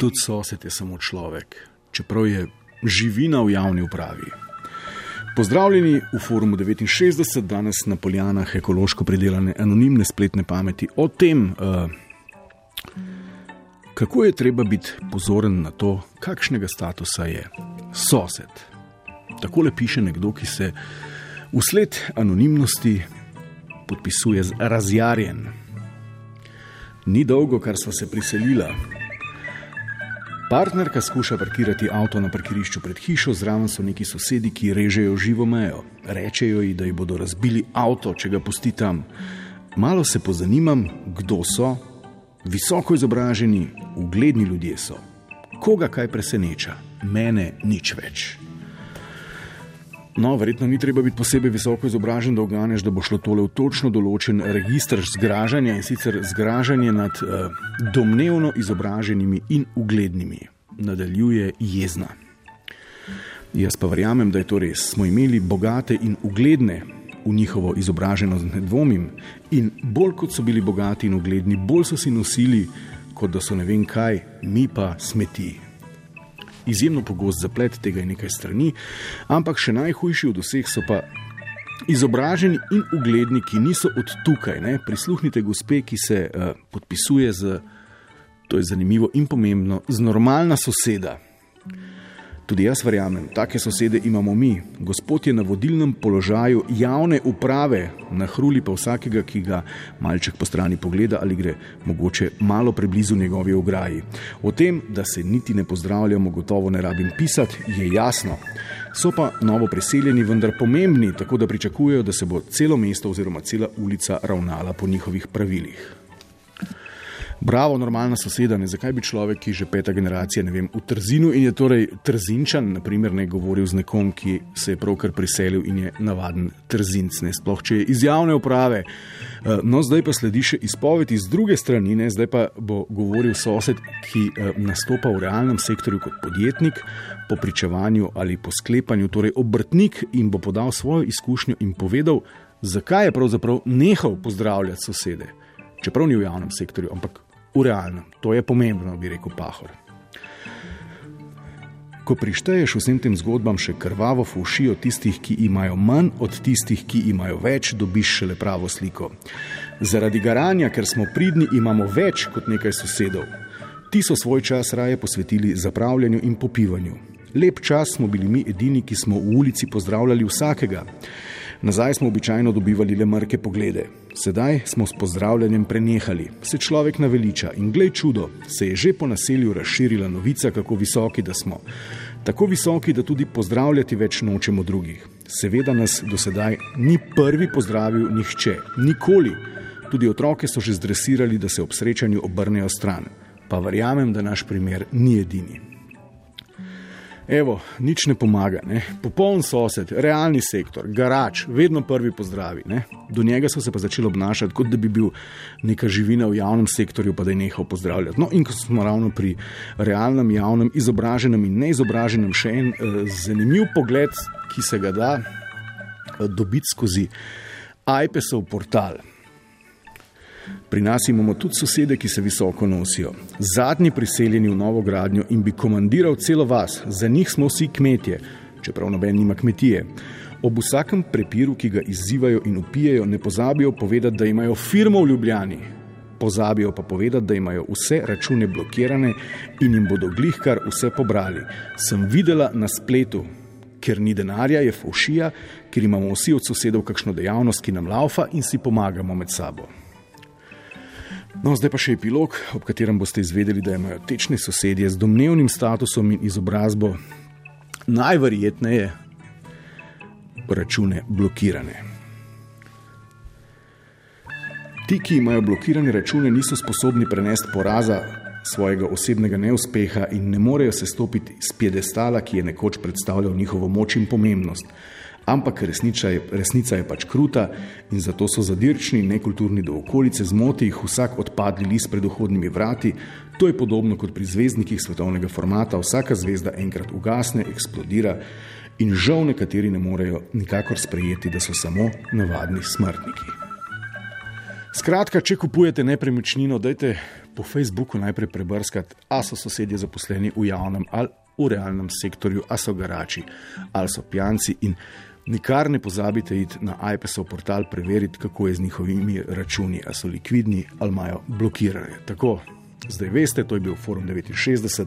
tudi sosed je samo človek, čeprav je živina v javni upravi. Pozdravljeni v forumu 69, danes na poljanah ekološko pridelane anonimne spletne pameti o tem, uh, kako je treba biti pozoren na to, kakšnega statusa je sosed. Tako le piše nekdo, ki se vsled anonimnosti podpisuje z razjarjen. Ni dolgo, kar sva se priselila. Partnerka skuša parkirati avto na parkirišču pred hišo, zraven so neki sosedi, ki režejo živo mejo. Rečejo ji, da ji bodo razbili avto, če ga pusti tam. Malo se pozanimam, kdo so, visoko izobraženi, ugledni ljudje so. Koga kaj preseneča, mene nič več. No, verjetno ni treba biti posebej visoko izobražen, da oganeš, da bo šlo tole v točno določen registr zgražanja in sicer zgražanje nad uh, domnevno izobraženimi in uglednimi. Nadaljuje jezna. Jaz pa verjamem, da je to res. Smo imeli bogate in ugledne v njihovo izobraženost, ne dvomim. In bolj kot so bili bogati in ugledni, bolj so si nosili, kot da so ne vem kaj, mi pa smeti izjemno pogost zaplet tega je nekaj strani, ampak še najhujši od vseh so pa izobraženi in ugledni, ki niso od tukaj. Ne? Prisluhnite, gospe, ki se uh, podpisuje z, to je zanimivo in pomembno, z normalna soseda. Tudi jaz verjamem, take sosede imamo mi. Gospod je na vodilnem položaju javne uprave, na hruli pa vsakega, ki ga malček po strani pogleda ali gre mogoče malo preblizu njegovi ograji. O tem, da se niti ne pozdravljamo, gotovo ne rabim pisati, je jasno. So pa novo preseljeni, vendar pomembni, tako da pričakujejo, da se bo celo mesto oziroma cela ulica ravnala po njihovih pravilih. Bravo, normalna soseda, ne zakaj bi človek, ki je že peta generacija, ne vem, v Trzinu in je torej Trzinčan, naprimer, ne govoril z nekom, ki se je pravkar priselil in je navaden Trzinc, ne sploh če je iz javne uprave. Eh, no, zdaj pa sledi še izpoved iz druge strani, ne? zdaj pa bo govoril sosed, ki eh, nastopa v realnem sektorju kot podjetnik, po pričevanju ali po sklepanju, torej obrtnik in bo podal svojo izkušnjo in povedal, zakaj je pravzaprav nehal pozdravljati sosede. Čeprav ni v javnem sektorju, ampak v realnem. To je pomembno, bi rekel Pahor. Ko prišteješ vsem tem zgodbam še krvavo fušijo tistih, ki imajo manj od tistih, ki imajo več, dobiš šele pravo sliko. Zaradi garanja, ker smo pridni, imamo več kot nekaj sosedov. Ti so svoj čas raje posvetili zapravljanju in popivanju. Lep čas smo bili mi edini, ki smo v ulici pozdravljali vsakega. Nazaj smo običajno dobivali le mrke poglede, sedaj smo s pozdravljanjem prenehali, se človek naveliča in glej čudo, se je že po naselju razširila novica, kako visoki da smo. Tako visoki, da tudi pozdravljati več nočemo drugih. Seveda nas do sedaj ni prvi pozdravil nihče, nikoli. Tudi otroke so že zdresirali, da se ob srečanju obrnejo stran. Pa verjamem, da naš primer ni edini. Evo, nič ne pomaga, ne? popoln sosed, realni sektor, garač, vedno prvi pozdravi. Ne? Do njega so se pa začeli obnašati, kot da bi bil neka živina v javnem sektorju, pa da je nehal pozdravljati. No, in ko smo ravno pri realnem, javnem, izobraženem in neizobraženem, še en uh, zanimiv pogled, ki se ga da uh, dobiti skozi iPesov portal. Pri nas imamo tudi sosede, ki se visoko nosijo. Zadnji priseljeni v novo gradnjo in bi komandiral celo vas, za njih smo vsi kmetje, čeprav noben nima kmetije. Ob vsakem prepiru, ki ga izzivajo in upijajo, ne pozabijo povedati, da imajo firmo v Ljubljani. Pozabijo pa povedati, da imajo vse račune blokirane in jim bodo glihkar vse pobrali. Sem videla na spletu, ker ni denarja, je fušija, ker imamo vsi od sosedov kakšno dejavnost, ki nam laufa in si pomagamo med sabo. No, zdaj pa še epilog, ob katerem boste izvedeli, da imajo tečni sosedje z domnevnim statusom in izobrazbo najverjetneje račune blokirane. Ti, ki imajo blokirane račune, niso sposobni prenesti poraza svojega osebnega neuspeha in ne morejo se stopiti z piedestala, ki je nekoč predstavljal njihovo moč in pomembnost ampak resnica je, resnica je pač kruta in zato so zadirčni nekulturni do okolice, zmoti jih vsak odpadli list pred vhodnimi vrati. To je podobno kot pri zvezdnikih svetovnega formata, vsaka zvezda enkrat ugasne, eksplodira in žal nekateri ne morejo nikakor sprejeti, da so samo navadni smrtniki. Skratka, če kupujete nepremičnino, dajte po Facebooku najprej prebrskati, ali so sosedje zaposleni v javnem ali v realnem sektorju, ali so garači, ali so pijanci. In nikar ne pozabite iti na iPesov portal preveriti, kako je z njihovimi računi, ali so likvidni ali imajo blokirane. Tako, zdaj veste, to je bil Forum 69.